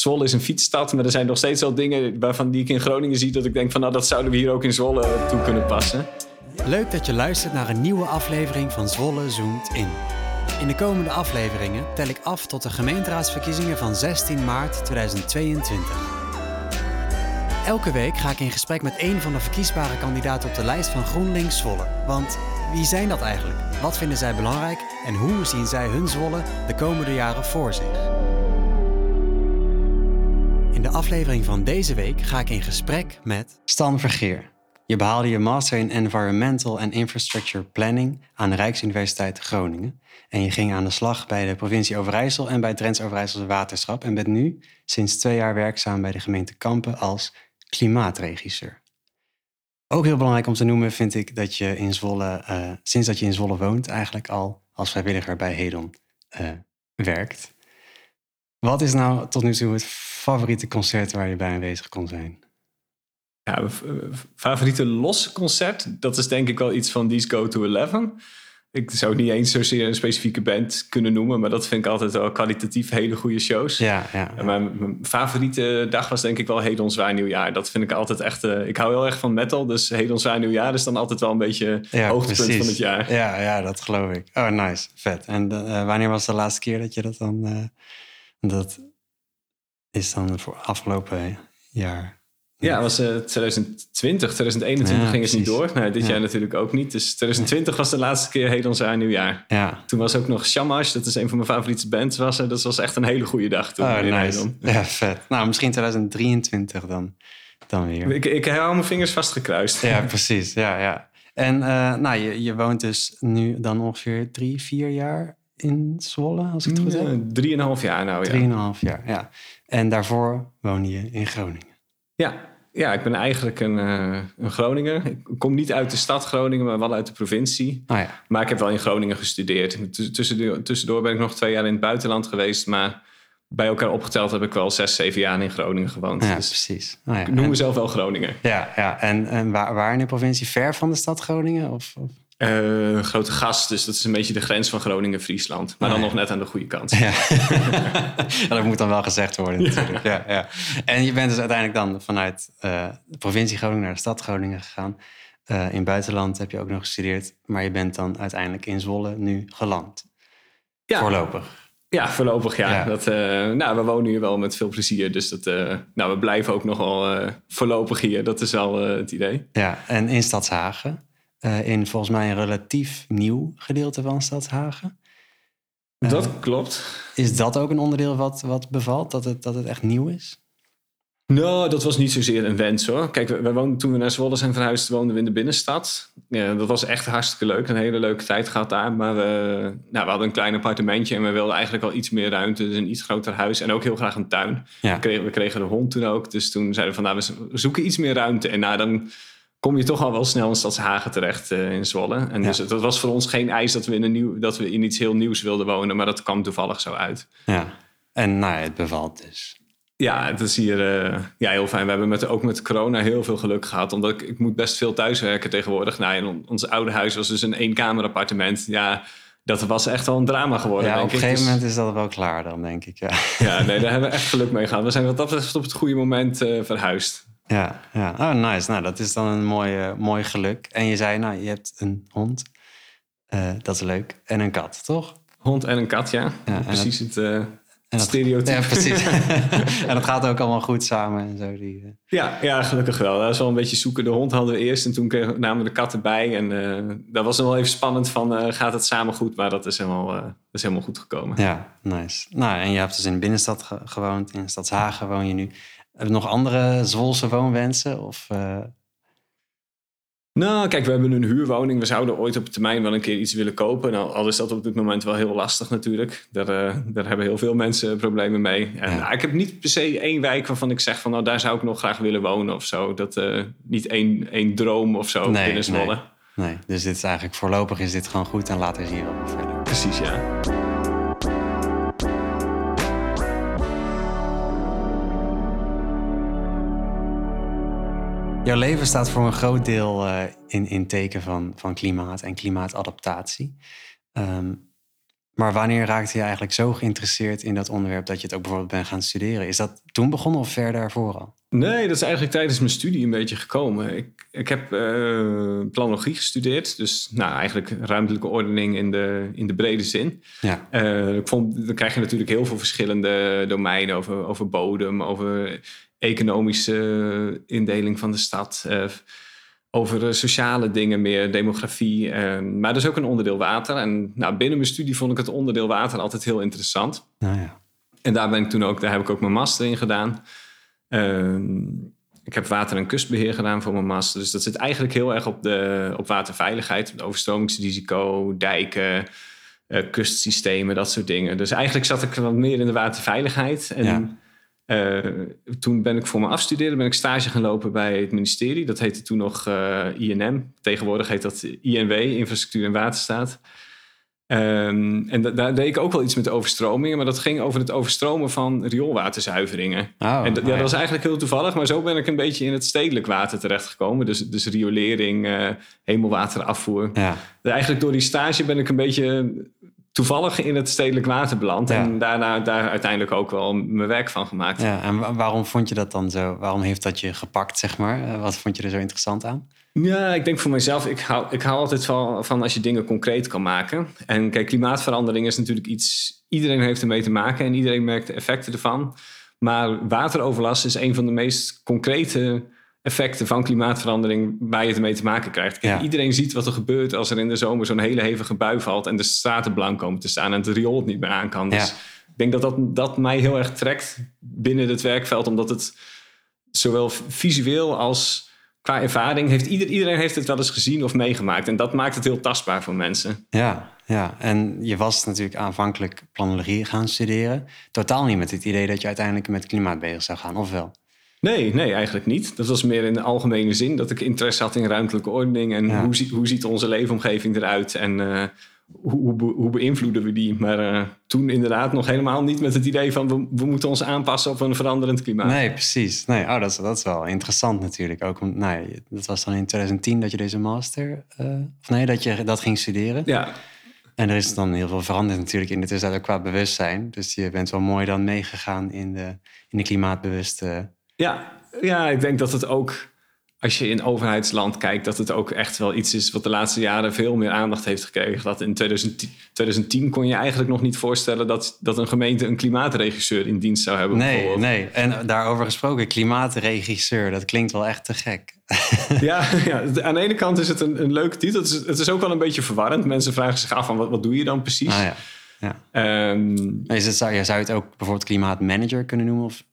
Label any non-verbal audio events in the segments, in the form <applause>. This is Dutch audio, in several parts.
Zwolle is een fietsstad, maar er zijn nog steeds wel dingen waarvan die ik in Groningen zie dat ik denk van nou dat zouden we hier ook in Zwolle toe kunnen passen. Leuk dat je luistert naar een nieuwe aflevering van Zwolle Zoomt In. In de komende afleveringen tel ik af tot de gemeenteraadsverkiezingen van 16 maart 2022. Elke week ga ik in gesprek met een van de verkiesbare kandidaten op de lijst van GroenLinks Zwolle. Want wie zijn dat eigenlijk? Wat vinden zij belangrijk? En hoe zien zij hun Zwolle de komende jaren voor zich? In de aflevering van deze week ga ik in gesprek met Stan Vergeer. Je behaalde je master in Environmental and Infrastructure Planning aan de Rijksuniversiteit Groningen. En je ging aan de slag bij de provincie Overijssel en bij Drents Overijsselse Waterschap. En bent nu sinds twee jaar werkzaam bij de gemeente Kampen als klimaatregisseur. Ook heel belangrijk om te noemen vind ik dat je in Zwolle, uh, sinds dat je in Zwolle woont, eigenlijk al als vrijwilliger bij Hedon uh, werkt. Wat is nou tot nu toe het favoriete concert waar je bij aanwezig kon zijn? Ja, favoriete losse concert, dat is denk ik wel iets van These Go to Eleven. Ik zou niet eens zozeer een specifieke band kunnen noemen, maar dat vind ik altijd wel kwalitatief hele goede shows. Ja, ja, ja. Mijn, mijn, favoriete dag was denk ik wel Hedon Zwaar Nieuwjaar. Dat vind ik altijd echt. Uh, ik hou heel erg van metal, dus Hedon Zwaar Nieuwjaar is dan altijd wel een beetje ja, hoogtepunt precies. van het jaar. Ja, ja, dat geloof ik. Oh, nice, vet. En uh, wanneer was de laatste keer dat je dat dan? Uh, dat is dan voor afgelopen jaar. Ja, het was uh, 2020. 2021 ja, ging het niet door. Nou, dit ja. jaar natuurlijk ook niet. Dus 2020 was de laatste keer heel ons nieuwjaar. Ja. Toen was ook nog Shamash. Dat is een van mijn favoriete bands. Was er. Dat was echt een hele goede dag toen. Oh, nice. Ja, vet. Nou, misschien 2023 dan, dan weer. Ik, ik hou mijn vingers vastgekruist. Ja, precies. Ja, ja. En uh, nou, je, je woont dus nu dan ongeveer drie, vier jaar in Zwolle, als ik het goed heb. Drieënhalf jaar nou, ja. Drieënhalf jaar, ja. En daarvoor woonde je in Groningen. Ja, ja, ik ben eigenlijk een, uh, een Groninger. Ik kom niet uit de stad Groningen, maar wel uit de provincie. Oh ja. Maar ik heb wel in Groningen gestudeerd. Tussendoor, tussendoor ben ik nog twee jaar in het buitenland geweest. Maar bij elkaar opgeteld heb ik wel zes, zeven jaar in Groningen gewoond. Ja, dus precies. Oh ja. Ik noem mezelf wel Groninger. Ja, ja. En, en waar, waar in de provincie? Ver van de stad Groningen? Of, of? Uh, grote gast, dus dat is een beetje de grens van Groningen-Friesland. Maar dan ja. nog net aan de goede kant. Ja. <laughs> dat moet dan wel gezegd worden natuurlijk. Ja. ja. En je bent dus uiteindelijk dan vanuit uh, de provincie Groningen naar de stad Groningen gegaan. Uh, in het buitenland heb je ook nog gestudeerd. Maar je bent dan uiteindelijk in Zwolle nu geland. Ja. Voorlopig. Ja, voorlopig ja. ja. Dat, nou, we wonen hier wel met veel plezier. Dus dat, nou, we blijven ook nog wel voorlopig hier. Dat is wel het idee. Ja, en in Stadshagen uh, in volgens mij een relatief nieuw gedeelte van Stadshagen. Dat uh, klopt. Is dat ook een onderdeel wat, wat bevalt, dat het, dat het echt nieuw is? Nou, dat was niet zozeer een wens hoor. Kijk, we, we woonden, toen we naar Zwolle zijn verhuisd, woonden we in de binnenstad. Ja, dat was echt hartstikke leuk. Een hele leuke tijd gehad daar. Maar we, nou, we hadden een klein appartementje en we wilden eigenlijk wel iets meer ruimte. Dus een iets groter huis en ook heel graag een tuin. Ja. We, kregen, we kregen een hond toen ook. Dus toen zeiden we van, nou, we zoeken iets meer ruimte. En nou, dan kom je toch al wel snel in Stadshagen terecht uh, in Zwolle. En ja. dus dat was voor ons geen eis dat we, in een nieuw, dat we in iets heel nieuws wilden wonen, maar dat kwam toevallig zo uit. Ja, en nou, het bevalt dus. Ja, het is hier uh, ja, heel fijn. We hebben met, ook met corona heel veel geluk gehad. Omdat ik, ik moet best veel thuiswerken tegenwoordig. Nou, en ons oude huis was dus een eenkamer appartement. Ja, dat was echt wel een drama geworden. Ja, denk op een gegeven moment is dat wel klaar dan, denk ik. Ja, ja nee, daar hebben we echt geluk mee gehad. We zijn wat dat betreft op het goede moment uh, verhuisd. Ja, ja. Oh, nice. Nou, dat is dan een mooi, mooi geluk. En je zei, nou, je hebt een hond. Uh, dat is leuk. En een kat, toch? Hond en een kat, ja. ja precies het, uh, dat, stereotype. Ja, precies. <laughs> <laughs> en dat gaat ook allemaal goed samen en zo. Die, ja, ja, gelukkig wel. Dat was wel een beetje zoeken. De hond hadden we eerst en toen namen we de kat erbij. En dat was dan wel even spannend van, gaat het samen goed? Maar dat is helemaal, dat is helemaal goed gekomen. Ja, nice. Nou, en je hebt dus in de binnenstad ge gewoond. In Stadshagen woon je nu. Nog andere Zwolse woonwensen? Of, uh... Nou, kijk, we hebben een huurwoning. We zouden ooit op termijn wel een keer iets willen kopen. Nou, al is dat op dit moment wel heel lastig natuurlijk. Daar, uh, daar hebben heel veel mensen problemen mee. En, ja. nou, ik heb niet per se één wijk waarvan ik zeg van... nou, daar zou ik nog graag willen wonen of zo. Dat, uh, niet één, één droom of zo nee, binnen Zwolle. Nee. nee, dus dit is eigenlijk voorlopig is dit gewoon goed en later zien we wel verder. Precies, ja. Jouw leven staat voor een groot deel uh, in, in teken van, van klimaat en klimaatadaptatie. Um, Maar wanneer raakte je eigenlijk zo geïnteresseerd in dat onderwerp dat je het ook bijvoorbeeld bent gaan studeren? Is dat toen begonnen of ver daarvoor al? Nee, dat is eigenlijk tijdens mijn studie een beetje gekomen. Ik, ik heb uh, planologie gestudeerd, dus nou, eigenlijk ruimtelijke ordening in de, in de brede zin. Ja. Uh, ik vond, dan krijg je natuurlijk heel veel verschillende domeinen over, over bodem, over economische indeling van de stad. Uh, over sociale dingen meer, demografie. maar dat is ook een onderdeel water. En nou, binnen mijn studie vond ik het onderdeel water altijd heel interessant. Nou ja. En daar ben ik toen ook, daar heb ik ook mijn master in gedaan. Ehm, ik heb water- en kustbeheer gedaan voor mijn master. Dus dat zit eigenlijk heel erg op, de, op waterveiligheid, op overstromingsrisico, dijken, uh, kustsystemen, dat soort dingen. Dus eigenlijk zat ik wat meer in de waterveiligheid. En eh, toen ben ik voor mijn afstuderen ben ik stage gaan lopen bij het ministerie. Dat heette toen nog uh, eh, INM. Tegenwoordig heet dat INW, Infrastructuur en Waterstaat. Um, en daar deed ik ook wel iets met overstromingen, maar dat ging over het overstromen van rioolwaterzuiveringen. Oh, en dat, ja, dat was eigenlijk heel toevallig, maar zo ben ik een beetje in het stedelijk water terechtgekomen. Dus, dus riolering, uh, hemelwaterafvoer. Ja. Eigenlijk door die stage ben ik een beetje toevallig in het stedelijk water beland. En daarna daar uiteindelijk ook wel mijn werk van gemaakt. Ja, en waarom vond je dat dan zo? Waarom heeft dat je gepakt, zeg maar? Eh, wat vond je er zo interessant aan? Ja, ik denk voor mezelf, ik hou, ik hou altijd van, van als je dingen concreet kan maken. En kijk, klimaatverandering is natuurlijk iets, iedereen heeft ermee te maken en iedereen merkt de effecten ervan. Maar wateroverlast is een van de meest concrete effecten van klimaatverandering waar je ermee te maken krijgt. Iedereen ziet wat er gebeurt als er in de zomer zo'n hele hevige bui valt en de straten blank komen te staan en het riool het niet meer aan kan. Dus ik denk dat, dat dat mij heel erg trekt binnen het werkveld, omdat het zowel visueel als qua ervaring heeft ieder, iedereen heeft het wel eens gezien of meegemaakt. En dat maakt het heel tastbaar voor mensen. Ja, ja. en je was natuurlijk aanvankelijk planologie gaan studeren. Totaal niet met het idee dat je uiteindelijk met klimaat bezig zou gaan, of wel? Nee, nee, eigenlijk niet. Dat was meer in de algemene zin dat ik interesse had in ruimtelijke ordening en hoe, ziet, hoe ziet onze leefomgeving eruit en uh, hoe, hoe, hoe, beïnvloeden we die. Maar uh, toen inderdaad nog helemaal niet met het idee van we, we, moeten ons aanpassen op een veranderend klimaat. Nee, precies. Nee, oh, dat, is, dat is wel interessant natuurlijk. Ook om, nou, dat was dan in 2010 dat je deze master, uh, of nee, dat je dat ging studeren. Ja. En er is dan heel veel veranderd natuurlijk in de tussentijd ook qua bewustzijn. Dus je bent wel mooi dan meegegaan in de, in de klimaatbewuste ja, ja, ik denk dat het ook, als je in overheidsland kijkt, dat het ook echt wel iets is wat de laatste jaren veel meer aandacht heeft gekregen. Dat in 2010, 2010 kon je eigenlijk nog niet voorstellen dat, dat een gemeente een klimaatregisseur in dienst zou hebben. Nee, nee. En daarover gesproken, klimaatregisseur, dat klinkt wel echt te gek. <laughs> Ja, ja aan de ene kant is het een, een leuke titel. Het is, het is ook wel een beetje verwarrend. Mensen vragen zich af van wat, wat doe je dan precies? Ah, ja. Ja. Um, is het, zou, zou je het ook bijvoorbeeld klimaatmanager kunnen noemen? Of?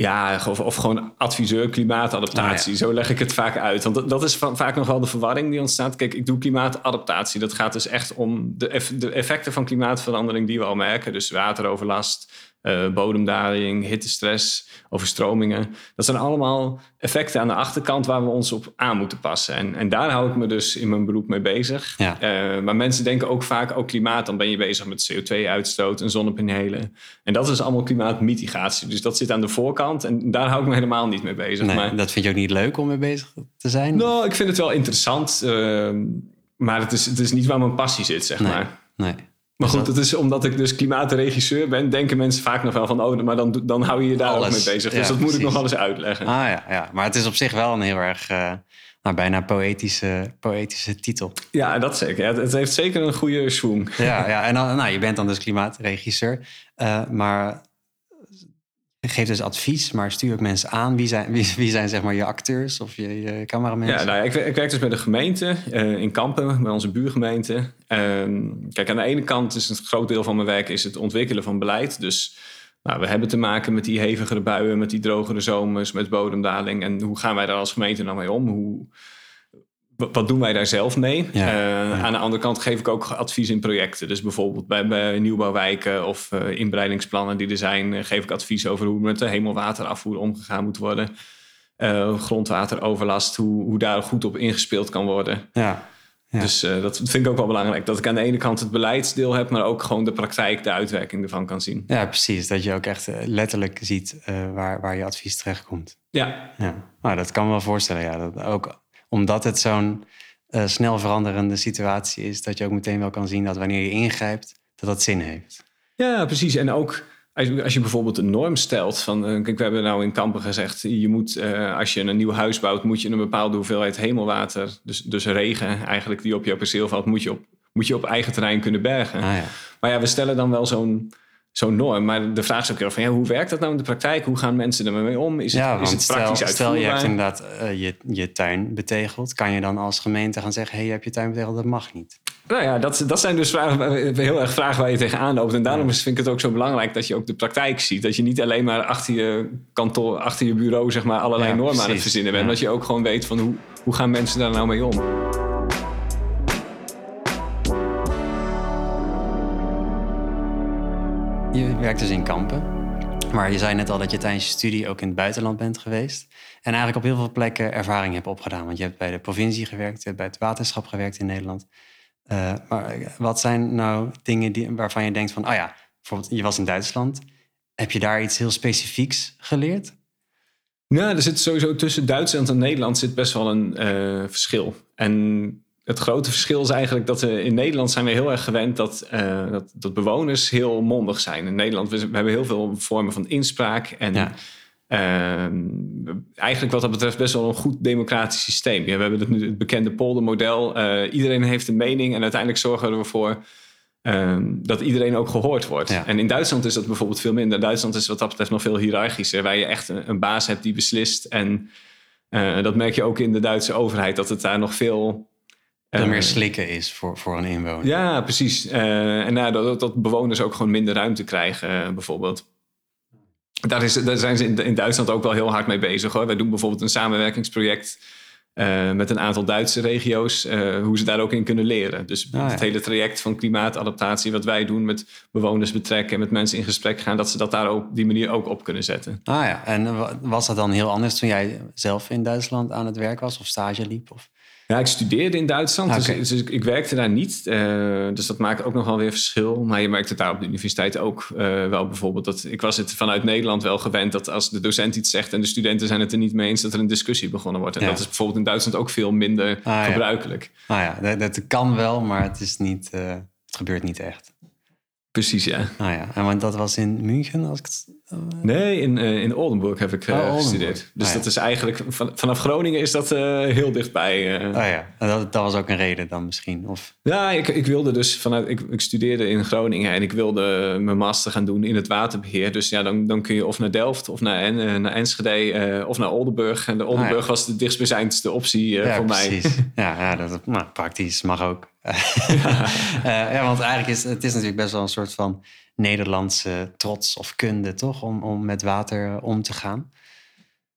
Ja, of, of gewoon adviseur klimaatadaptatie. Oh, Zo leg ik het vaak uit. Want dat, is vaak nog wel de verwarring die ontstaat. Kijk, ik doe klimaatadaptatie. Dat gaat dus echt om de, de effecten van klimaatverandering die we al merken. Dus wateroverlast, uh, bodemdaling, hittestress, overstromingen. Dat zijn allemaal effecten aan de achterkant waar we ons op aan moeten passen. En, en daar hou ik me dus in mijn beroep mee bezig. Ja. Uh, maar mensen denken ook vaak, ook klimaat, dan ben je bezig met CO2-uitstoot en zonnepanelen. En dat is allemaal klimaatmitigatie. Dus dat zit aan de voorkant en daar hou ik me helemaal niet mee bezig. Nee, maar, dat vind je ook niet leuk om mee bezig te zijn? Nou, ik vind het wel interessant. Uh, maar het is, het is niet waar mijn passie zit, zeg nee, maar. Nee. Maar goed, het is omdat ik dus klimaatregisseur ben, denken mensen vaak nog wel van, oh, maar dan, dan hou je je daar ook mee bezig. Dus dat moet ik nog wel eens uitleggen. Ah ja, ja, maar het is op zich wel een heel erg, uh, nou, bijna poëtische, poëtische titel. Ja, dat zeker. Ja, het heeft zeker een goede swoon. Ja, ja en dan, nou, je bent dan dus klimaatregisseur. Uh, maar geef dus advies, maar stuur ook mensen aan. Wie zijn, wie, zijn zeg maar je acteurs of je, je cameramensen? Ja, nou, ik, ik, werk dus bij de gemeente uh, in Kampen, bij onze buurgemeente. Uh, kijk, aan de ene kant is het groot deel van mijn werk is het ontwikkelen van beleid. Dus nou, we hebben te maken met die hevigere buien, met die drogere zomers, met bodemdaling. En hoe gaan wij daar als gemeente dan mee om? Hoe, wat doen wij daar zelf mee? Eh, aan de andere kant geef ik ook advies in projecten. Dus bijvoorbeeld bij, bij nieuwbouwwijken of uh, inbreidingsplannen die er zijn, uh, geef ik advies over hoe met de hemelwaterafvoer omgegaan moet worden. grondwateroverlast, hoe, hoe daar goed op ingespeeld kan worden. Ja. ja. Dus dat vind ik ook wel belangrijk. Dat ik aan de ene kant het beleidsdeel heb, maar ook gewoon de praktijk, de uitwerking ervan kan zien. Ja, precies. Dat je ook echt letterlijk ziet waar, waar je advies terechtkomt. Ja. ja. Nou, dat kan me wel voorstellen. Ja, dat ook omdat het zo'n uh, snel veranderende situatie is, dat je ook meteen wel kan zien dat wanneer je ingrijpt, dat dat zin heeft. Ja, precies. En ook als je bijvoorbeeld een norm stelt van, uh, kijk, we hebben nou in Kampen gezegd, je moet, uh, als je een nieuw huis bouwt, moet je een bepaalde hoeveelheid hemelwater, dus, dus regen eigenlijk die op jouw perceel valt, moet je op, moet je op eigen terrein kunnen bergen. Ah, ja. Maar ja, we stellen dan wel zo'n zo'n norm. Maar de vraag is ook heel van, ja, hoe werkt dat nou in de praktijk? Hoe gaan mensen ermee om? Is het, ja, is het praktisch stel, stel je hebt inderdaad uh, je, je tuin betegeld. Kan je dan als gemeente gaan zeggen, hé, hey, je hebt je tuin betegeld? Dat mag niet. Nou ja, dat, dat zijn dus vragen, heel erg vragen waar je tegenaan loopt. En daarom vind ik het ook zo belangrijk dat je ook de praktijk ziet. Dat je niet alleen maar achter je kantoor, achter je bureau, zeg maar, allerlei normen aan het verzinnen bent. Dat je ook gewoon weet van hoe, hoe gaan mensen daar nou mee om. Je werkt dus in kampen. Maar je zei net al dat je tijdens je studie ook in het buitenland bent geweest. En eigenlijk op heel veel plekken ervaring hebt opgedaan. Want je hebt bij de provincie gewerkt, je hebt bij het waterschap gewerkt in Nederland. Uh, maar wat zijn nou dingen die, waarvan je denkt van, oh ja, bijvoorbeeld je was in Duitsland. Heb je daar iets heel specifieks geleerd? Nou, er zit sowieso tussen Duitsland en Nederland zit best wel een uh, verschil. En het grote verschil is eigenlijk dat we in Nederland zijn we heel erg gewend dat, uh, dat, dat, bewoners heel mondig zijn. In Nederland we, we hebben heel veel vormen van inspraak en ja. Ehm, eigenlijk wat dat betreft best wel een goed democratisch systeem. Ja, we hebben het, nu, het bekende poldermodel. Uh, iedereen heeft een mening en uiteindelijk zorgen we ervoor uh, dat iedereen ook gehoord wordt. En in Duitsland is dat bijvoorbeeld veel minder. Duitsland is wat dat betreft nog veel hiërarchischer. Waar je echt een, een baas hebt die beslist. En uh, dat merk je ook in de Duitse overheid. Dat het daar nog veel... Dat meer slikken is voor, voor een inwoner. Ja, precies. en nou, dat, dat bewoners ook gewoon minder ruimte krijgen bijvoorbeeld. Daar, is, daar zijn ze in, in, Duitsland ook wel heel hard mee bezig. Hoor. Wij doen bijvoorbeeld een samenwerkingsproject uh, met een aantal Duitse regio's, uh, hoe ze daar ook in kunnen leren. Dus ah, het hele traject van klimaatadaptatie, wat wij doen met bewoners betrekken en met mensen in gesprek gaan, dat ze dat daar op die manier ook op kunnen zetten. Ah ja, en was dat dan heel anders toen jij zelf in Duitsland aan het werk was of stage liep? Of? Ja, ik studeerde in Duitsland, dus, dus ik, werkte daar niet. Uh, dus dat maakt ook nogal weer verschil. Maar je merkt het daar op de universiteit ook uh, wel bijvoorbeeld. Dat, ik was het vanuit Nederland wel gewend dat als de docent iets zegt en de studenten zijn het er niet mee eens, dat er een discussie begonnen wordt. En dat is bijvoorbeeld in Duitsland ook veel minder ah, gebruikelijk. Ah ja, dat, dat, kan wel, maar het, is niet, uh, het gebeurt niet echt. Precies, ja. Ah ja, en want dat was in München? Als ik uh... Nee, in, uh, in Oldenburg heb ik uh, oh, gestudeerd. Dus ah, dat is eigenlijk, van, vanaf Groningen is dat heel dichtbij. Oh ja, dat, dat was ook een reden dan misschien? Of... Ja, ik, ik wilde dus vanuit, ik, ik studeerde in Groningen en ik wilde mijn master gaan doen in het waterbeheer. Dus ja, dan, dan kun je of naar Delft of naar, en, naar Enschede of naar Oldenburg. En de Oldenburg ah, was de dichtstbijzijnde optie ja, voor precies. mij. <laughs> ja, ja dat, nou, praktisch mag ook. Ja. <laughs> ja, want eigenlijk is het is natuurlijk best wel een soort van Nederlandse trots of kunde, toch? Om, om met water om te gaan.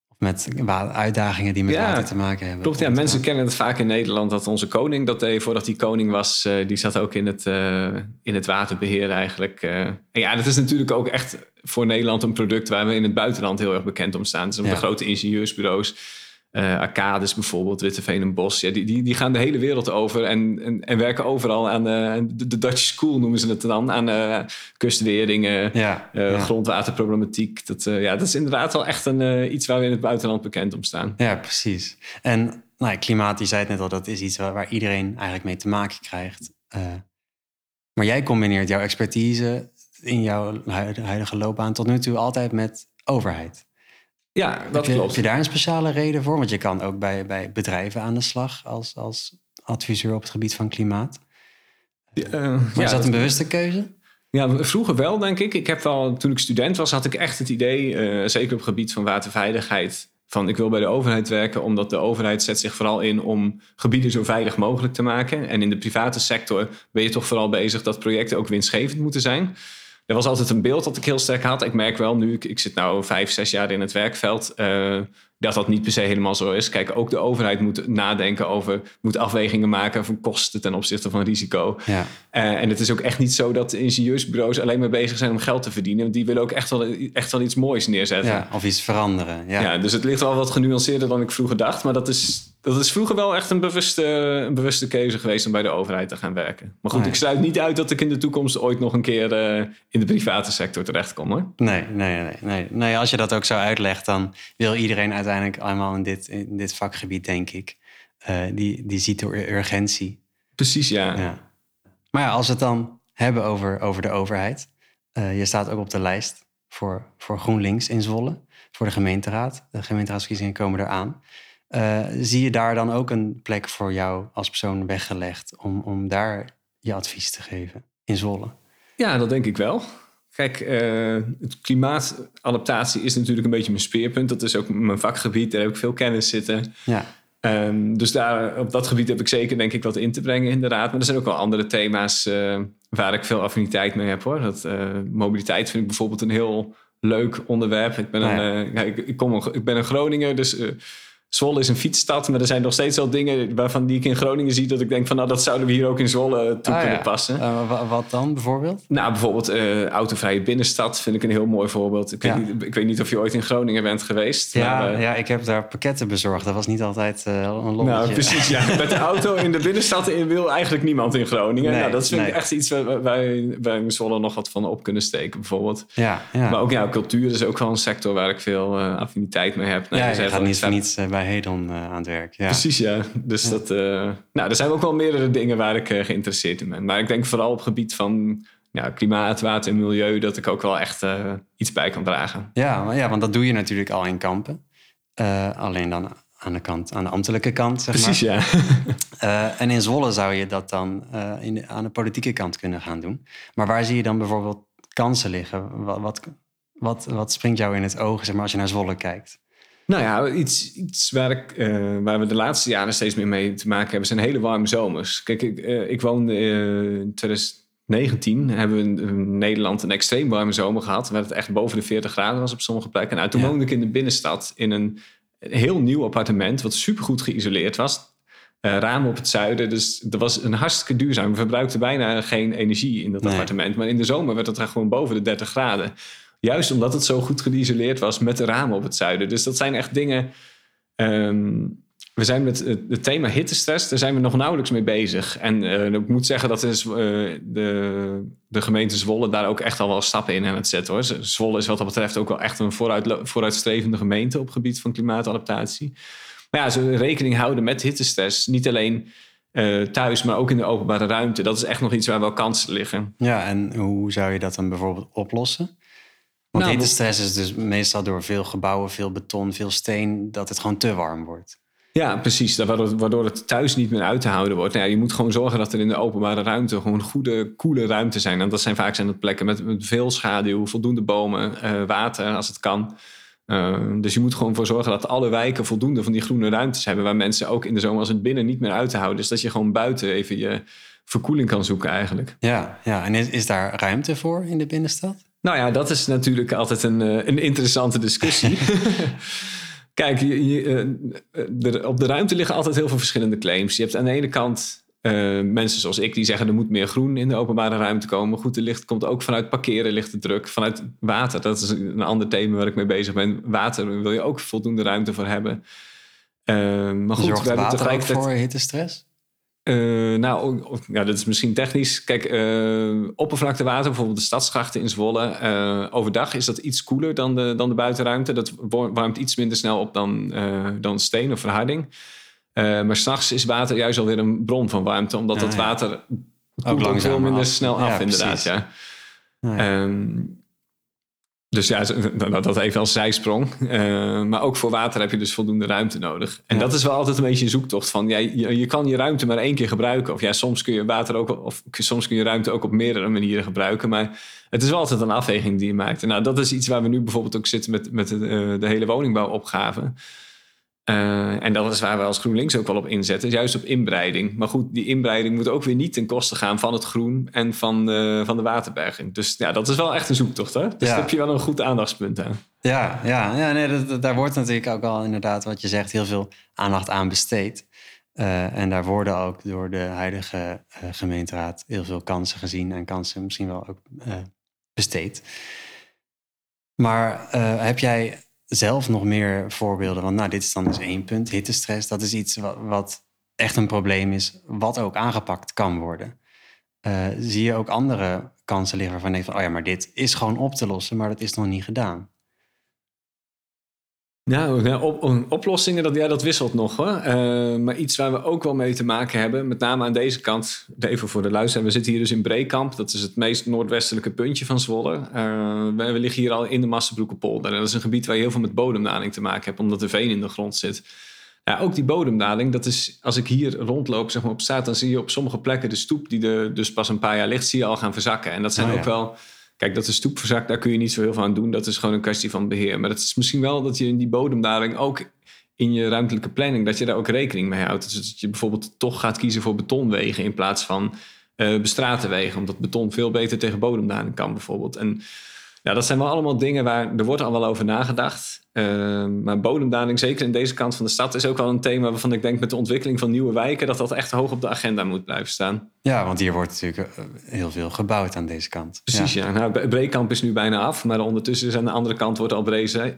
Of met uitdagingen die met water te maken hebben. Klopt, ja. Mensen kennen het vaak in Nederland dat onze koning dat deed. Voordat hij koning was, uh, die zat ook in het, uh, in het waterbeheer eigenlijk. Uh, en ja, dat is natuurlijk ook echt voor Nederland een product waar we in het buitenland heel erg bekend om staan. Dus de grote ingenieursbureaus uh, Arcades bijvoorbeeld, Witteveen en Bos. Ja, die, die, die gaan de hele wereld over en, en, en werken overal aan de, de, Dutch School noemen ze het dan. Aan uh, kustweringen, ja, grondwaterproblematiek. Dat, ja, dat is inderdaad wel echt een, iets waar we in het buitenland bekend om staan. Ja, precies. En nou, klimaat, je zei het net al, dat is iets waar, waar iedereen eigenlijk mee te maken krijgt. maar jij combineert jouw expertise in jouw huidige loopbaan tot nu toe altijd met overheid. Ja, dat heb je, klopt. Heb je daar een speciale reden voor? Want je kan ook bij, bij bedrijven aan de slag als, als adviseur op het gebied van klimaat. Ja, uh, maar is dat een bewuste keuze? Ja, vroeger wel, denk ik. Ik heb wel, toen ik student was, had ik echt het idee, uh, zeker op het gebied van waterveiligheid, van ik wil bij de overheid werken, omdat de overheid zet zich vooral in om gebieden zo veilig mogelijk te maken. En in de private sector ben je toch vooral bezig dat projecten ook winstgevend moeten zijn. Er was altijd een beeld dat ik heel sterk had. Ik merk wel nu, ik, ik zit nu vijf, zes jaar in het werkveld. Uh, dat dat niet per se helemaal zo is. Kijk, ook de overheid moet nadenken over, moet afwegingen maken van kosten ten opzichte van risico. Ja. Uh, en het is ook echt niet zo dat ingenieursbureaus alleen maar bezig zijn om geld te verdienen. Die willen ook echt wel, echt wel iets moois neerzetten. Ja, of iets veranderen. Ja. ja, dus het ligt wel wat genuanceerder dan ik vroeger dacht. Maar dat is, dat is vroeger wel echt een bewuste, een bewuste keuze geweest om bij de overheid te gaan werken. Maar goed, ik sluit niet uit dat ik in de toekomst ooit nog een keer uh, in de private sector terechtkom hoor. Nee, nee, nee, nee, nee. Als je dat ook zo uitlegt, dan wil iedereen uiteindelijk allemaal in dit, in dit vakgebied, denk ik. die, die ziet de urgentie. Precies, ja. ja. Maar ja, als we het dan hebben over, over de overheid. je staat ook op de lijst voor, voor GroenLinks in Zwolle, voor de gemeenteraad. De gemeenteraadsverkiezingen komen eraan. Uh, zie je daar dan ook een plek voor jou als persoon weggelegd om, om daar je advies te geven in Zwolle? Ja, dat denk ik wel. Kijk, uh, het klimaatadaptatie is natuurlijk een beetje mijn speerpunt. Dat is ook mijn vakgebied. Daar heb ik veel kennis zitten. Ja. Um, dus daar, op dat gebied heb ik zeker denk ik wat in te brengen inderdaad. Maar er zijn ook wel andere thema's uh, waar ik veel affiniteit mee heb hoor. Dat, mobiliteit vind ik bijvoorbeeld een heel leuk onderwerp. Ik ben, een, ja, ik, ik, kom, ik ben een Groninger, dus Zwolle is een fietsstad, maar er zijn nog steeds wel dingen waarvan die ik in Groningen zie dat ik denk van nou dat zouden we hier ook in Zwolle toe ah, kunnen passen. Uh, wat dan bijvoorbeeld? Nou, bijvoorbeeld uh, autovrije binnenstad vind ik een heel mooi voorbeeld. Ik, weet niet, ik weet niet of je ooit in Groningen bent geweest. Ja, maar, uh, ja ik heb daar pakketten bezorgd. Dat was niet altijd een lommetje. Nou, precies. Ja. <laughs> Met de auto in de binnenstad wil eigenlijk niemand in Groningen. Nee, nou, dat vind ik echt iets waar wij in Zwolle nog wat van op kunnen steken bijvoorbeeld. Ja, ja. Maar ook ja, cultuur is ook wel een sector waar ik veel affiniteit mee heb. Nou, ja, je gaat niet voor niets bij bij Hedon uh, aan het werk. Ja. Precies, ja. Dus dat, uh, nou, er zijn ook wel meerdere dingen waar ik uh, geïnteresseerd in ben. Maar ik denk vooral op het gebied van ja, klimaat, water en milieu, dat ik ook wel echt iets bij kan dragen. Ja, maar ja, want dat doe je natuurlijk al in kampen. alleen dan aan de kant, aan de ambtelijke kant, zeg Precies, maar. ja. <laughs> en in Zwolle zou je dat dan in de, aan de politieke kant kunnen gaan doen. Maar waar zie je dan bijvoorbeeld kansen liggen? Wat, wat, wat, wat springt jou in het oog, zeg maar, als je naar Zwolle kijkt? Nou ja, iets, iets waar, ik, uh, waar we de laatste jaren steeds meer mee te maken hebben, zijn hele warme zomers. Kijk, ik, uh, ik woonde uh, in 2019, hebben we in, Nederland een extreem warme zomer gehad, waar het echt boven de 40 graden was op sommige plekken. Nou, toen ja. woonde ik in de binnenstad in een heel nieuw appartement, wat supergoed geïsoleerd was. ramen op het zuiden, dus dat was een hartstikke duurzaam. We verbruikten bijna geen energie in dat nee. appartement, maar in de zomer werd het gewoon boven de 30 graden. Juist omdat het zo goed geïsoleerd was met de ramen op het zuiden. Dus dat zijn echt dingen. Um, we zijn met het thema hittestress, daar zijn we nog nauwelijks mee bezig. En uh, ik moet zeggen dat is, uh, de, de gemeente Zwolle daar ook echt al wel stappen in aan het zetten. Hoor. Zwolle is wat dat betreft ook wel echt een vooruit, vooruitstrevende gemeente op het gebied van klimaatadaptatie. Maar ja, ze rekening houden met hittestress. Niet alleen uh, thuis, maar ook in de openbare ruimte. Dat is echt nog iets waar wel kansen liggen. Ja, en hoe zou je dat dan bijvoorbeeld oplossen? Want nou, hittestress is dus meestal door veel gebouwen, veel beton, veel steen, dat het gewoon te warm wordt. Ja, precies. Waardoor, het thuis niet meer uit te houden wordt. Nou ja, je moet gewoon zorgen dat er in de openbare ruimte gewoon goede, koele ruimte zijn. En dat zijn vaak zijn dat plekken met, met veel schaduw, voldoende bomen, uh, water als het kan. Uh, dus je moet gewoon voor zorgen dat alle wijken voldoende van die groene ruimtes hebben. Waar mensen ook in de zomer als het binnen niet meer uit te houden. Dus dat je gewoon buiten even je verkoeling kan zoeken eigenlijk. Ja, ja. en is, is daar ruimte voor in de binnenstad? Nou ja, dat is natuurlijk altijd een, eh, een interessante discussie. <laughs> Kijk, je, eh, op de ruimte liggen altijd heel veel verschillende claims. Je hebt aan de ene kant uh, mensen zoals ik die zeggen er moet meer groen in de openbare ruimte komen. Goed, de licht komt ook vanuit parkeren, ligt de druk. Vanuit water, dat is een ander thema waar ik mee bezez ben. Water wil je ook voldoende ruimte voor hebben. Uh, maar goed, Zorgt we hebben tegelijkertijd... voor hittestress? Uh, nou, ja, dat is misschien technisch. Kijk, uh, oppervlaktewater, bijvoorbeeld de stadsgrachten in Zwolle. Uh, overdag is dat iets koeler dan de, dan de buitenruimte. Dat warmt iets minder snel op dan, dan steen of verharding. maar s'nachts is water juist alweer een bron van warmte, omdat ja, het water ook veel minder snel af, ja, inderdaad. Ja. ja. Um, dus ja, <laughs> dat even als zijsprong. Uh, maar ook voor water heb je dus voldoende ruimte nodig. En dat is wel altijd een beetje een zoektocht van... Ja, je, je, kan je ruimte maar één keer gebruiken. Of ja, soms kun je water ook... of soms kun je ruimte ook op meerdere manieren gebruiken. Maar het is wel altijd een afweging die je maakt. En nou, dat is iets waar we nu bijvoorbeeld ook zitten... met, met de, uh, de hele woningbouwopgave. Uh, en dat is waar we als GroenLinks ook wel op inzetten, juist op inbreiding. Maar goed, die inbreiding moet ook weer niet ten koste gaan van het groen en van de, van de waterberging. Dus ja, dat is wel echt een zoektocht. Hè? Dus ja. daar heb je wel een goed aandachtspunt aan. Ja, ja, ja nee, dat, daar wordt natuurlijk ook al inderdaad, wat je zegt, heel veel aandacht aan besteed. Uh, en daar worden ook door de huidige uh, gemeenteraad heel veel kansen gezien en kansen misschien wel ook besteed. Maar heb jij zelf nog meer voorbeelden? Want nou, dit is dan dus één punt. Hittestress, dat is iets wat, echt een probleem is, wat ook aangepakt kan worden. Uh, zie je ook andere kansen liggen waarvan je van, oh ja, maar dit is gewoon op te lossen, maar dat is nog niet gedaan. Nou, op, oplossingen, dat, ja, dat wisselt nog hoor. Uh, maar iets waar we ook wel mee te maken hebben, met name aan deze kant, even voor de luisteraar. We zitten hier dus in Breekamp, dat is het meest noordwestelijke puntje van Zwolle. Uh, we, we, liggen hier al in de Massenbroekenpolder. En dat is een gebied waar je heel veel met bodemdaling te maken hebt, omdat er veen in de grond zit. Ja, ook die bodemdaling, dat is, als ik hier rondloop zeg maar, op straat, dan zie je op sommige plekken de stoep die er dus pas een paar jaar ligt, zie je al gaan verzakken. En dat zijn oh ook wel Kijk, dat de stoep verzakt, daar kun je niet zo heel veel aan doen. Dat is gewoon een kwestie van beheer. Maar het is misschien wel dat je in die bodemdaling ook in je ruimtelijke planning, dat je daar ook rekening mee houdt. Dus dat je bijvoorbeeld toch gaat kiezen voor betonwegen in plaats van uh, bestrate wegen. Omdat beton veel beter tegen bodemdaling kan bijvoorbeeld. En ja, dat zijn wel allemaal dingen waar er wordt al wel over nagedacht. Uh, maar bodemdaling, zeker in deze kant van de stad, is ook wel een thema waarvan ik denk met de ontwikkeling van nieuwe wijken dat dat echt hoog op de agenda moet blijven staan. Ja, want hier wordt natuurlijk eh, heel veel gebouwd aan deze kant. Precies, ja. ja. Nou, Breekamp is nu bijna af, maar ondertussen is aan de andere kant wordt al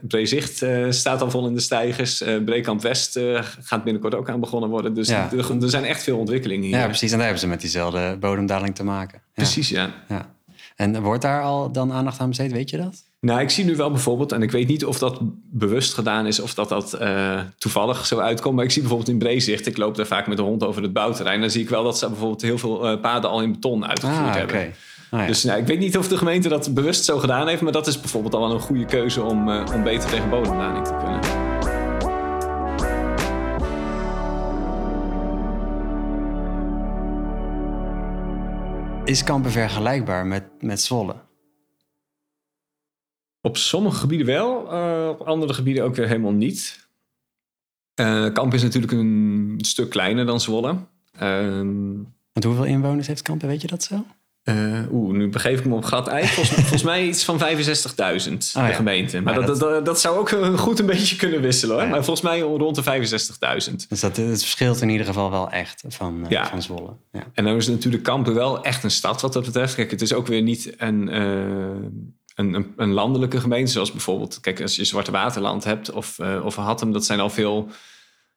Breezicht uh, staat al vol in de stijgers. Uh, Breekamp West gaat binnenkort ook aan begonnen worden. Dus ja. er, er, zijn echt veel ontwikkelingen hier. Ja, precies. En daar hebben ze met diezelfde bodemdaling te maken. Precies, ja. ja. En wordt daar al dan aandacht aan besteed, weet je dat? Nou, ik zie nu wel bijvoorbeeld, en ik weet niet of dat bewust gedaan is of dat dat uh, toevallig zo uitkomt. Maar ik zie bijvoorbeeld in Breezicht, ik loop daar vaak met de hond over het bouwterrein. Dan zie ik wel dat ze bijvoorbeeld heel veel uh, paden al in beton uitgevoerd ah, hebben. Ah, ja. Dus nou, ik weet niet of de gemeente dat bewust zo gedaan heeft, maar dat is bijvoorbeeld al wel een goede keuze om, uh, om beter tegen bodemdaling te kunnen. Is Kampen vergelijkbaar met, met Zwolle? Op sommige gebieden wel, uh, op andere gebieden ook weer helemaal niet. Uh, Kampen is natuurlijk een stuk kleiner dan Zwolle. Uh, Want hoeveel inwoners heeft Kampen, weet je dat zo? Uh, Oeh, nu begeef ik me op gat ei. Volgens, <laughs> volgens mij iets van 65.000 oh, de gemeente. Maar, dat, dat, dat, zou ook goed een beetje kunnen wisselen hoor. Maar volgens mij rond de 65.000. Dus dat het verschilt in ieder geval wel echt van, uh, van Zwolle. Ja. En dan is natuurlijk Kampen wel echt een stad wat dat betreft. Kijk, het is ook weer niet een, uh, een, een, een, landelijke gemeente. Zoals bijvoorbeeld, kijk, als je Zwarte Waterland hebt of, of Hattem. Dat zijn al veel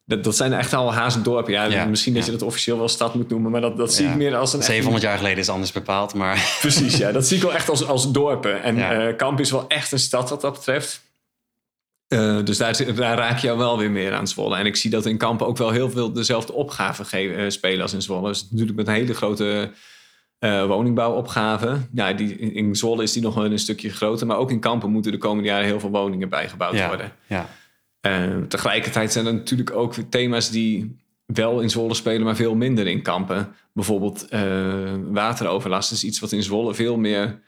dat, dat zijn echt al hazendorpen. Ja, ja misschien dat je dat officieel wel stad moet noemen, maar dat, dat zie ik meer als een... 700 jaar geleden is anders bepaald, maar... Precies, ja. Dat zie ik wel echt als, als dorpen. En uh, Kamp is wel echt een stad wat dat betreft. Uh, dus daar, daar, raak je wel weer meer aan Zwolle. En ik zie dat in Kampen ook wel heel veel dezelfde opgaven uh, spelen als in Zwolle. Dus natuurlijk met een hele grote woningbouwopgave. Ja, die, in Zwolle is die nog wel een stukje groter. Maar ook in Kampen moeten de komende jaren heel veel woningen bijgebouwd worden. Ja. Uh, tegelijkertijd zijn er natuurlijk ook thema's die wel in Zwolle spelen, maar veel minder in kampen. Bijvoorbeeld uh, wateroverlast is iets wat in Zwolle veel meer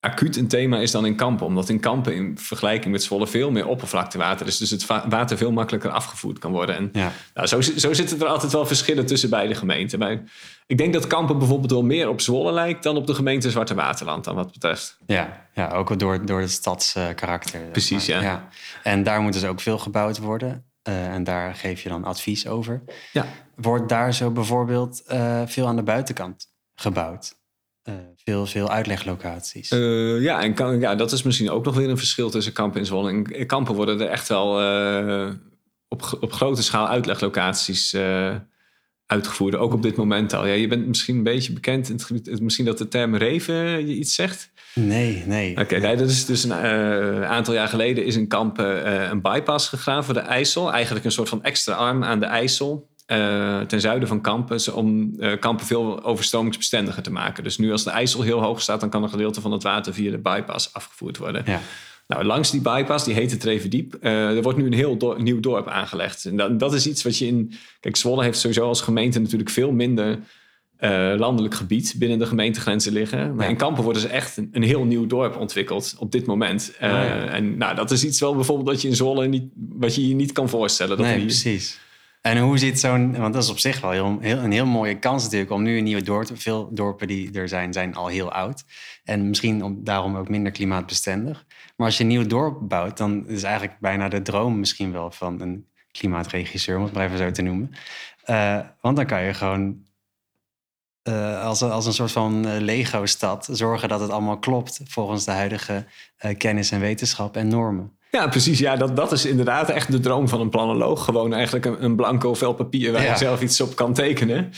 acuut een thema is dan in kampen. Omdat in kampen in vergelijking met Zwolle veel meer oppervlaktewater is. Dus het water veel makkelijker afgevoerd kan worden. En ja. nou, zo, zo zitten er altijd wel verschillen tussen beide gemeenten. Maar ik denk dat kampen bijvoorbeeld wel meer op Zwolle lijkt... dan op de gemeente Zwarte Waterland, dan wat betreft. Ja, ja ook door, door het stadskarakter. Precies, ja. ja. En daar moet dus ook veel gebouwd worden. Uh, en daar geef je dan advies over. Ja. Wordt daar zo bijvoorbeeld uh, veel aan de buitenkant gebouwd? Uh, veel, veel uitleglocaties. Uh, ja, en kan, ja, dat is misschien ook nog weer een verschil tussen kampen en Zwolle. In kampen worden er echt wel uh, op, op grote schaal uitleglocaties uitgevoerd. Ook op dit moment al. Ja, je bent misschien een beetje bekend in het gebied. Misschien dat de term reven je iets zegt? Nee, nee. Oké, okay, nee, dat is dus een aantal jaar geleden is in Kampen een bypass gegraven voor de IJssel. Eigenlijk een soort van extra arm aan de IJssel. Uh, ten zuiden van Kampen om uh, Kampen veel overstromingsbestendiger te maken. Dus nu als de IJssel heel hoog staat, dan kan een gedeelte van het water via de bypass afgevoerd worden. Ja. Nou, langs die bypass, die heet het Trevendiep, uh, er wordt nu een heel nieuw dorp aangelegd. En dat, dat, is iets wat je in... Kijk, Zwolle heeft sowieso als gemeente natuurlijk veel minder landelijk gebied binnen de gemeentegrenzen liggen. Maar in Kampen worden ze echt een, een, heel nieuw dorp ontwikkeld op dit moment. Oh, ja. En nou, dat is iets wel bijvoorbeeld dat je in Zwolle niet, wat je je niet kan voorstellen. Dat nee, precies. En hoe ziet zo'n, want dat is op zich wel heel, een heel mooie kans natuurlijk om nu een nieuwe dorp, veel dorpen die er zijn, zijn al heel oud. En misschien om, daarom ook minder klimaatbestendig. Maar als je een nieuw dorp bouwt, dan is eigenlijk bijna de droom misschien wel van een klimaatregisseur, om het maar even zo te noemen. Uh, want dan kan je gewoon uh, als, als een soort van uh, Lego-stad zorgen dat het allemaal klopt volgens de huidige kennis en wetenschap en normen. Ja, precies. Ja, dat, dat is inderdaad echt de droom van een planoloog. Gewoon eigenlijk een, een blanco vel papier waar je zelf iets op kan tekenen.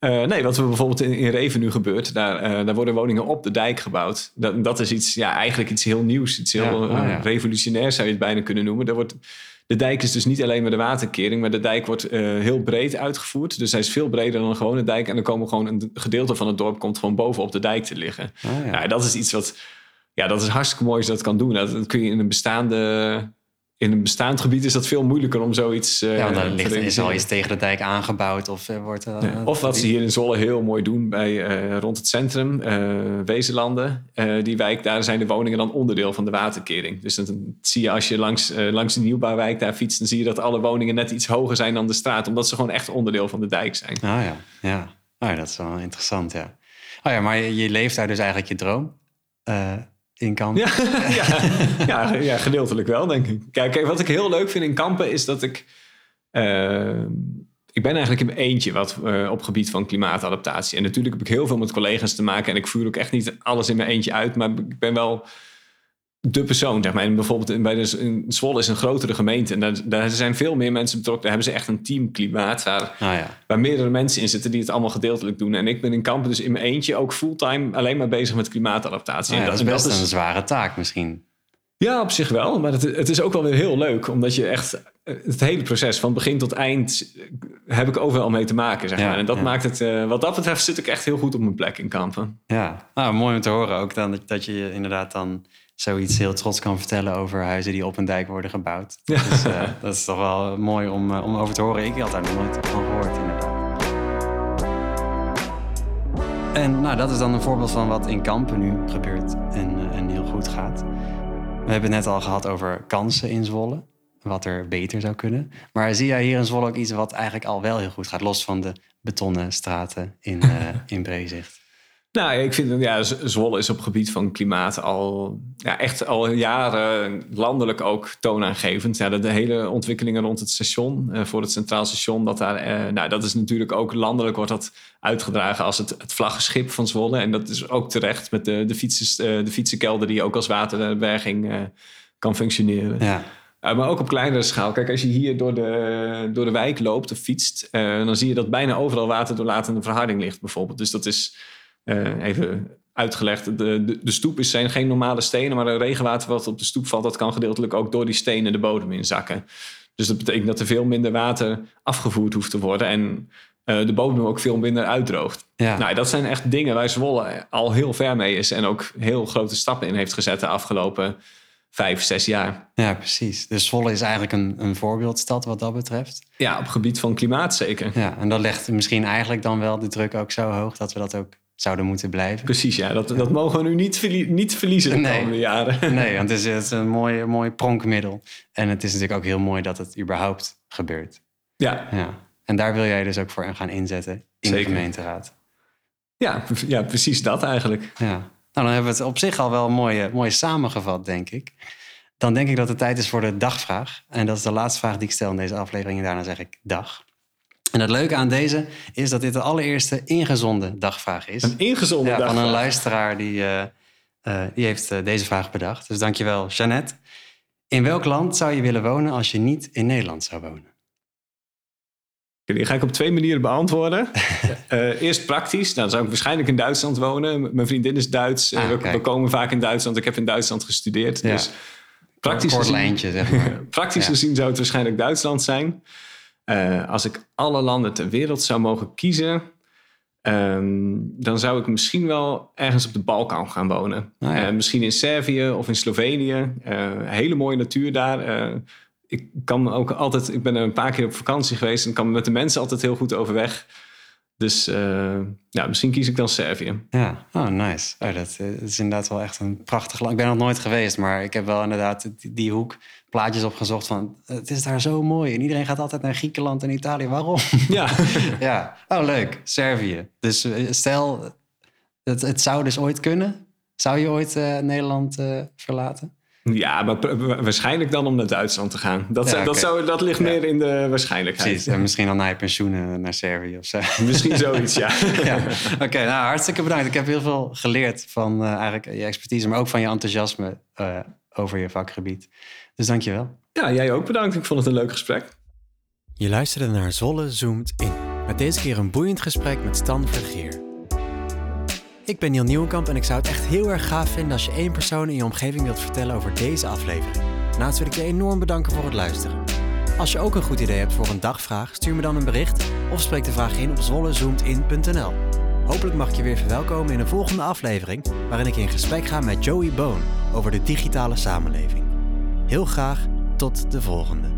Uh, nee, wat er bijvoorbeeld in, in Reven nu gebeurt, daar, uh, daar worden woningen op de dijk gebouwd. Dat, dat is iets, ja, eigenlijk iets heel nieuws, iets heel ja, oh, ja. revolutionair zou je het bijna kunnen noemen. Daar wordt, de dijk is dus niet alleen maar de waterkering, maar de dijk wordt uh, heel breed uitgevoerd. Dus hij is veel breder dan een gewone dijk. En dan komen gewoon een gedeelte van het dorp komt gewoon boven op de dijk te liggen. Oh, ja. dat is iets wat, ja, dat is hartstikke mooi als je dat kan doen. Dat, dat kun je in een bestaande in een bestaand gebied is dat veel moeilijker om zoiets uh, ja, dan ligt, is al iets tegen de dijk aangebouwd of uh, wordt... Uh, ja. Of wat ze hier in Zolle heel mooi doen bij, rond het centrum, Wezenlanden. die wijk, daar zijn de woningen dan onderdeel van de waterkering. Dus dan zie je als je langs, langs de nieuwbouwwijk daar fietst... dan zie je dat alle woningen net iets hoger zijn dan de straat. Omdat ze gewoon echt onderdeel van de dijk zijn. Ah ja, ja. Oh, ja dat is wel interessant, ja. Oh ja, maar je, je leeft daar dus eigenlijk je droom in Kampen. <laughs> Ja, ja, ja, gedeeltelijk wel, denk ik. Kijk, wat ik heel leuk vind in Kampen is dat ik... Uh, ik ben eigenlijk in mijn eentje wat uh, op gebied van klimaatadaptatie. En natuurlijk heb ik heel veel met collega's te maken. En ik voer ook echt niet alles in mijn eentje uit. Maar ik ben wel de persoon, zeg maar. En bijvoorbeeld bij de, in Zwolle is een grotere gemeente. En daar, daar, zijn veel meer mensen betrokken. Daar hebben ze echt een team klimaat. Waar, ah, ja. waar meerdere mensen in zitten die het allemaal gedeeltelijk doen. En ik ben in Kampen dus in mijn eentje ook fulltime alleen maar bezig met klimaatadaptatie. Ah, ja, dat, is best een zware taak misschien. Ja, op zich wel. Maar het, het, is ook wel weer heel leuk. Omdat je echt het hele proces van begin tot eind heb ik overal mee te maken. Zeg maar. En dat maakt het, uh, wat dat betreft zit ik echt heel goed op mijn plek in Kampen. Ja, nou, mooi om te horen ook dan dat, dat je inderdaad dan zoiets heel trots kan vertellen over huizen die op een dijk worden gebouwd. Ja. Dus uh, dat is toch wel mooi om, uh, om over te horen. Ik had daar nog nooit van gehoord, inderdaad. En nou, dat is dan een voorbeeld van wat in Kampen nu gebeurt en, uh, en heel goed gaat. We hebben het net al gehad over kansen in Zwolle. Wat er beter zou kunnen. Maar zie jij hier in Zwolle ook iets wat eigenlijk al wel heel goed gaat? Los van de betonnen straten in, <laughs> in Breezicht. Nou, ik vind ja, Zwolle is op gebied van klimaat al ja, echt al jaren landelijk ook toonaangevend. Ja, de, hele ontwikkelingen rond het station, uh, voor het Centraal Station, dat, daar, uh, nou, dat is natuurlijk ook landelijk wordt dat uitgedragen als het, het vlaggenschip van Zwolle. En dat is ook terecht met de, de, fietsers, uh, de fietsenkelder die ook als waterberging kan functioneren. Ja. maar ook op kleinere schaal. Kijk, als je hier door de, door de wijk loopt of fietst, dan zie je dat bijna overal waterdoorlatende verharding ligt, bijvoorbeeld. Dus dat is uh, even uitgelegd. De, de, de stoep is, zijn geen normale stenen, maar een regenwater wat op de stoep valt, dat kan gedeeltelijk ook door die stenen de bodem inzakken. Dus dat betekent dat er veel minder water afgevoerd hoeft te worden en uh, de bodem ook veel minder uitdroogt. Ja. Nou, dat zijn echt dingen waar Zwolle al heel ver mee is en ook heel grote stappen in heeft gezet de afgelopen vijf, zes jaar. Ja, precies. Dus Zwolle is eigenlijk een, een voorbeeldstad wat dat betreft. Ja, op gebied van klimaat zeker. Ja, en dat legt misschien eigenlijk dan wel de druk ook zo hoog dat we dat ook zouden moeten blijven. Precies, ja. Dat, dat mogen we nu niet, niet verliezen de nee. komende jaren. <laughs> Nee, want <laughs> het is, het is een mooi, mooi pronkmiddel. En het is natuurlijk ook heel mooi dat het überhaupt gebeurt. Ja. ja. En daar wil jij dus ook voor gaan inzetten in de gemeenteraad. Ja, ja, precies dat eigenlijk. Ja. Nou, dan hebben we het op zich al wel mooi, mooi samengevat, denk ik. Dan denk ik dat het tijd is voor de dagvraag. En dat is de laatste vraag die ik stel in deze aflevering. En daarna zeg ik dag. En het leuke aan deze is dat dit de allereerste ingezonden dagvraag is. Een ingezonden ja, Van een luisteraar die, uh, uh, die heeft uh, deze vraag bedacht. Dus dankjewel, Jeannette. In welk land zou je willen wonen als je niet in Nederland zou wonen? Die ga ik op twee manieren beantwoorden. <laughs> eerst praktisch. Nou, dan zou ik waarschijnlijk in Duitsland wonen. Mijn vriendin is Duits. Ah, we, we, komen vaak in Duitsland. Ik heb in Duitsland gestudeerd. Ja. Dus praktisch Kort lijntje, zeg maar. <laughs> praktisch gezien zou het waarschijnlijk Duitsland zijn. Uh, als ik alle landen ter wereld zou mogen kiezen, um, dan zou ik misschien wel ergens op de Balkan gaan wonen. Ah, ja. uh, misschien in Servië of in Slovenië. Uh, hele mooie natuur daar. ik kan ook altijd, ik ben er een paar keer op vakantie geweest en kan met de mensen altijd heel goed overweg. Dus uh, ja, misschien kies ik dan Servië. Ja, oh nice. Oh, dat, is inderdaad wel echt een prachtig land. Ik ben nog nooit geweest, maar ik heb wel inderdaad die, die hoek plaatjes opgezocht van het is daar zo mooi. En iedereen gaat altijd naar Griekenland en Italië. Waarom? <laughs> Ja. <laughs> ja. Oh, leuk. Servië. Dus eh, stel, het, het zou dus ooit kunnen. Zou je ooit uh, Nederland uh, verlaten? Ja, maar waarschijnlijk dan om naar Duitsland te gaan. Dat, ja, dat, zou, dat ligt meer in de waarschijnlijkheid. Precies, en misschien dan na je pensioen naar Servië of zo. <laughs> Misschien zoiets, ja. ja. Oké, nou hartstikke bedankt. Ik heb heel veel geleerd van uh, eigenlijk je expertise, maar ook van je enthousiasme uh, over je vakgebied. Dus dankjewel. Ja, jij ook bedankt. Ik vond het een leuk gesprek. Je luisterde naar Zolle Zoomt In. Met deze keer een boeiend gesprek met Stan Vergeer. Ik ben Niel Nieuwenkamp en ik zou het echt heel erg gaaf vinden als je één persoon in je omgeving wilt vertellen over deze aflevering. Naast wil ik je enorm bedanken voor het luisteren. Als je ook een goed idee hebt voor een dagvraag, stuur me dan een bericht of spreek de vraag in op zwollezoomtin.nl. Hopelijk mag ik je weer verwelkomen in een volgende aflevering waarin ik in gesprek ga met Joey Bone over de digitale samenleving. Heel graag tot de volgende.